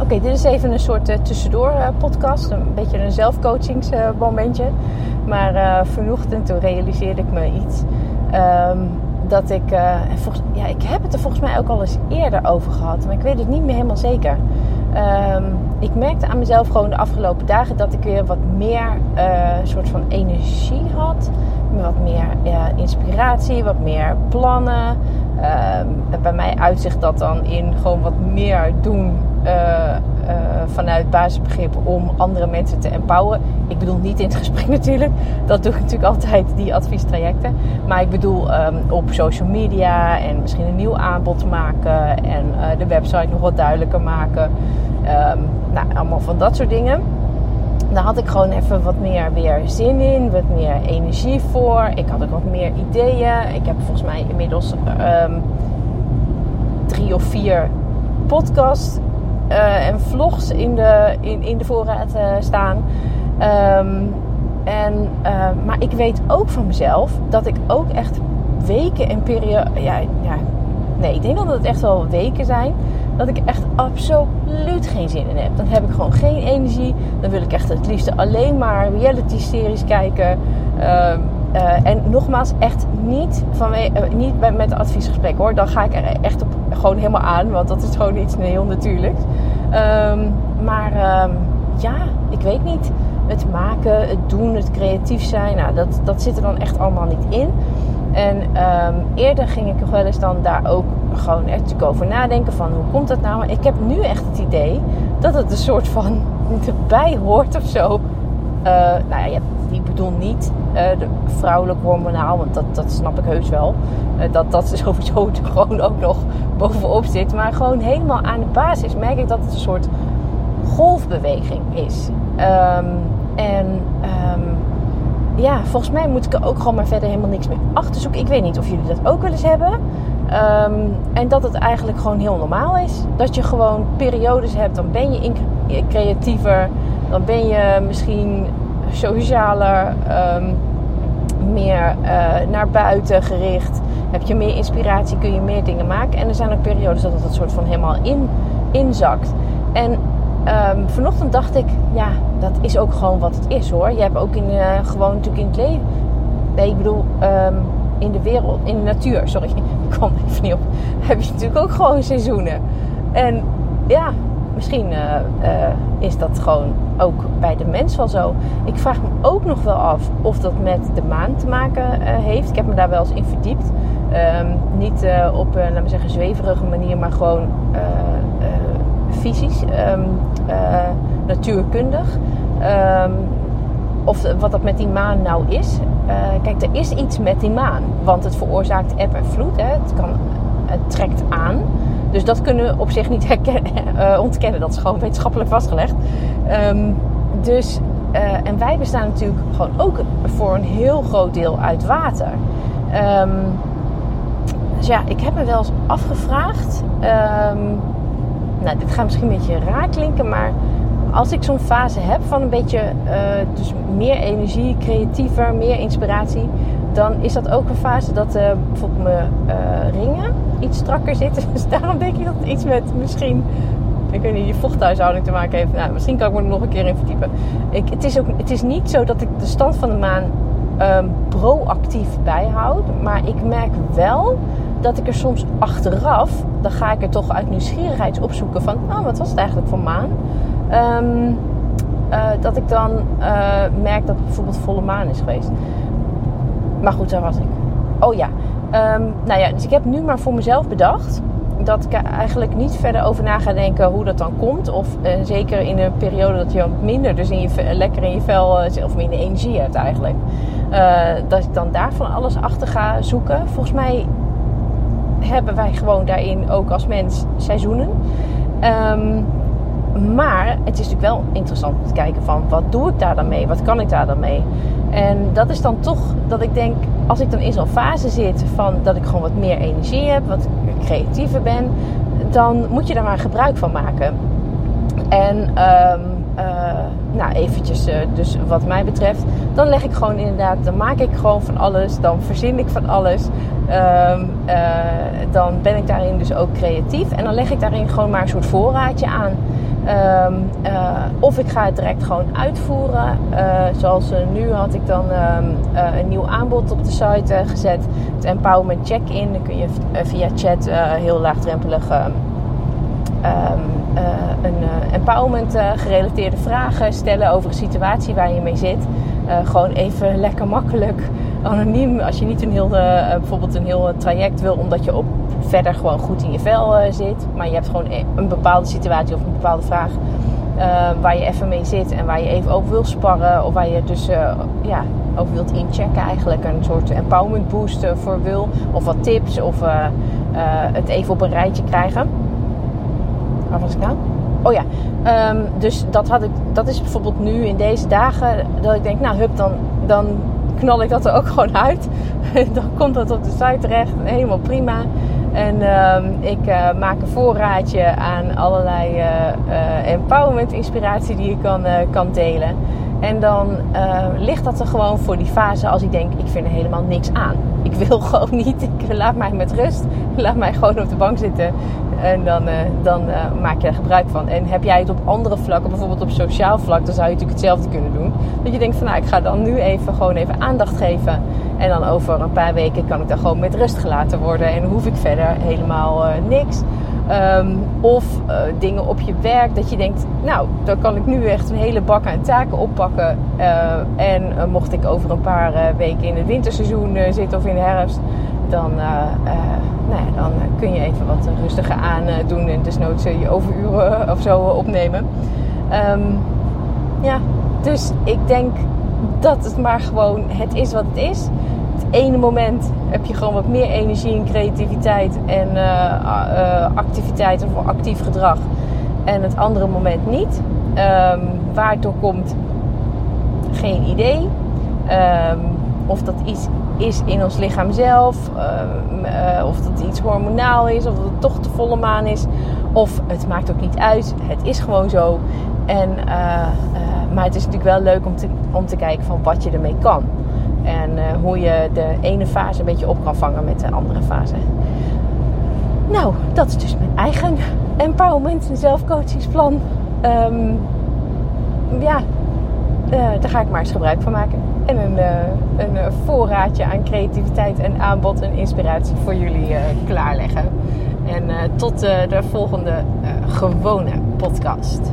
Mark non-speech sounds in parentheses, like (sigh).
Oké, dit is even een soort uh, tussendoor uh, podcast. Een beetje een zelfcoachingsmomentje. maar vanochtend toen realiseerde ik me iets. Um, dat ik... Volgens, ja, ik heb het er volgens mij ook al eens eerder over gehad. Maar ik weet het niet meer helemaal zeker. Um, ik merkte aan mezelf gewoon de afgelopen dagen dat ik weer wat meer soort van energie had. Wat meer inspiratie, wat meer plannen. Uh, bij mij uitzicht dat dan in gewoon wat meer doen uh, uh, vanuit basisbegrip om andere mensen te empoweren. Ik bedoel niet in het (laughs) gesprek natuurlijk. Dat doe ik natuurlijk altijd, die adviestrajecten. Maar ik bedoel um, op social media en misschien een nieuw aanbod maken. En uh, de website nog wat duidelijker maken. Um, nou, allemaal van dat soort dingen. Daar had ik gewoon even wat meer weer zin in, wat meer energie voor. Ik had ook wat meer ideeën. Ik heb volgens mij inmiddels um, drie of vier podcasts uh, en vlogs in de, in, in de voorraad uh, staan. Um, en, uh, maar ik weet ook van mezelf dat ik ook echt weken en periode. Ja, ja, nee, ik denk dat het echt wel weken zijn dat ik echt absoluut geen zin in heb. Dan heb ik gewoon geen energie. Dan wil ik echt het liefste alleen maar reality-series kijken. Uh, uh, en nogmaals, echt niet, van, uh, niet bij, met adviesgesprek hoor. Dan ga ik er echt op, gewoon helemaal aan, want dat is gewoon iets heel natuurlijks. Um, maar um, ja, ik weet niet. Het maken, het doen, het creatief zijn, nou, dat, dat zit er dan echt allemaal niet in. En eerder ging ik nog wel eens dan daar ook gewoon echt over nadenken van hoe komt dat nou? Ik heb nu echt het idee dat het een soort van (laughs) erbij hoort of zo. Uh, nou ja, ik bedoel niet uh, de vrouwelijk hormonaal, want dat, dat snap ik heus wel. Uh, dat dat (laughs) sowieso gewoon ook nog bovenop zit. Maar gewoon helemaal aan de basis merk ik dat het een soort golfbeweging is. Um, en um, ja, volgens mij moet ik er ook gewoon maar verder helemaal niks meer achter zoeken. Ik weet niet of jullie dat ook wel eens hebben. Um, en dat het eigenlijk gewoon heel normaal is. Dat je gewoon periodes hebt, dan ben je creatiever. Dan ben je misschien socialer, um, meer uh, naar buiten gericht. Heb je meer inspiratie, kun je meer dingen maken. En er zijn ook periodes dat het soort van helemaal in, inzakt. En um, vanochtend dacht ik, ja, dat is ook gewoon wat het is hoor. Je hebt ook in, uh, gewoon natuurlijk in het leven. Nee, ik bedoel, in de wereld, in de natuur, sorry, (laughs) ik kwam even niet op. Heb je natuurlijk ook gewoon seizoenen. En ja, misschien uh, uh, is dat gewoon ook bij de mens wel zo. Ik vraag me ook nog wel af of dat met de maan te maken uh, heeft. Ik heb me daar wel eens in verdiept. Um, niet op een, laten we zeggen, zweverige manier, maar gewoon fysisch, um, natuurkundig. Um, of wat dat met die maan nou is. Uh, kijk, er is iets met die maan. Want het veroorzaakt eb en vloed. Hè. Het, kan, het trekt aan. Dus dat kunnen we op zich niet (laughs) uh, ontkennen. Dat is gewoon wetenschappelijk vastgelegd. Um, dus, uh, en wij bestaan natuurlijk gewoon ook voor een heel groot deel uit water. Um, dus ja, ik heb me wel eens afgevraagd. Um, nou, dit gaat misschien een beetje raar klinken, maar als ik zo'n fase heb van een beetje uh, dus meer energie, creatiever, meer inspiratie, dan is dat ook een fase dat uh, bijvoorbeeld mijn uh, ringen iets strakker zitten. (laughs) Dus daarom denk ik dat het iets met misschien, ik weet niet, je vochthuishouding te maken heeft. Nou, misschien kan ik me er nog een keer in verdiepen. Ik, het, is ook, het is niet zo dat ik de stand van de maan um, proactief bijhoud, maar ik merk wel dat ik er soms achteraf, dan ga ik er toch uit nieuwsgierigheid opzoeken van, oh, wat was het eigenlijk voor maan? Um, uh, dat ik dan uh, merk dat het bijvoorbeeld volle maan is geweest. Maar goed, daar was ik. Oh ja. Um, nou ja, dus ik heb nu maar voor mezelf bedacht dat ik eigenlijk niet verder over na ga denken hoe dat dan komt. Of uh, zeker in een periode dat je wat minder, dus in je, lekker in je vel of minder energie hebt eigenlijk. dat ik dan daar van alles achter ga zoeken. Volgens mij hebben wij gewoon daarin ook als mens seizoenen. Um, maar het is natuurlijk wel interessant om te kijken van wat doe ik daar dan mee? Wat kan ik daar dan mee? En dat is dan toch dat ik denk, als ik dan in zo'n fase zit van dat ik gewoon wat meer energie heb, wat creatiever ben, dan moet je daar maar gebruik van maken. En um, nou, eventjes, uh, dus wat mij betreft, dan leg ik gewoon inderdaad, dan maak ik gewoon van alles, dan verzin ik van alles. Um, uh, dan ben ik daarin dus ook creatief en dan leg ik daarin gewoon maar een soort voorraadje aan. Ehm, eh, of ik ga het direct gewoon uitvoeren. Uh, zoals nu had ik dan ehm, een nieuw aanbod op de site gezet. Het Empowerment Check-in. Dan kun je via chat heel laagdrempelig ehm, een empowerment gerelateerde vragen stellen over een situatie waar je mee zit. gewoon even lekker makkelijk anoniem. Als je niet een heel, bijvoorbeeld een heel traject wil, omdat je op verder gewoon goed in je vel zit. Maar je hebt gewoon e- een bepaalde situatie of een bepaalde vraag waar je even mee zit en waar je even over wil sparren. Of waar je dus ja, over wilt inchecken eigenlijk. Een soort empowerment boost voor wil. Of wat tips of het even op een rijtje krijgen. Waar was ik nou? Oh ja, um, dus dat, had ik, dat is bijvoorbeeld nu in deze dagen dat ik denk, nou hup, dan, dan knal ik dat er ook (laughs) gewoon uit. dan komt dat op de site terecht, helemaal prima. En ehm, ik uh, maak een voorraadje aan allerlei uh, empowerment inspiratie die ik kan, kan delen. En dan ligt dat er gewoon voor die fase als ik denk, ik vind er helemaal niks aan. Ik wil (laughs) gewoon niet, ik laat mij met rust. Laat mij gewoon op de bank zitten. En dan, dan maak je er gebruik van. En heb jij het op andere vlakken, bijvoorbeeld op sociaal vlak, dan zou je natuurlijk hetzelfde kunnen doen. Dat je denkt van nou, ik ga dan nu even gewoon even aandacht geven en dan over een paar weken kan ik dan gewoon met rust gelaten worden en hoef ik verder helemaal uh, niks. Um, of uh, dingen op je werk dat je denkt, nou, dan kan ik nu echt een hele bak aan taken oppakken. Uh, en mocht ik over een paar weken in het winterseizoen zitten of in de herfst, dan, nou ja, dan kun je even wat rustiger aan doen en desnoods je overuren of zo opnemen. Um, ja, dus ik denk dat het maar gewoon het is wat het is. Het ene moment heb je gewoon wat meer energie en creativiteit en uh, activiteit of actief gedrag. En het andere moment niet. Um, waar het door komt, geen idee. Um, of dat iets is in ons lichaam zelf, uh, of dat iets hormonaal is, of dat het toch de volle maan is. Of het maakt ook niet uit. Het is gewoon zo. En, uh, het is natuurlijk wel leuk om te, om te kijken van wat je ermee kan. En uh, hoe je de ene fase een beetje op kan vangen met de andere fase. Nou, dat is dus mijn eigen empowerment en zelfcoachingsplan. Um, ja, uh, daar ga ik maar eens gebruik van maken. En een, uh, een voorraadje aan creativiteit en aanbod en inspiratie voor jullie klaarleggen. En tot de volgende gewone podcast.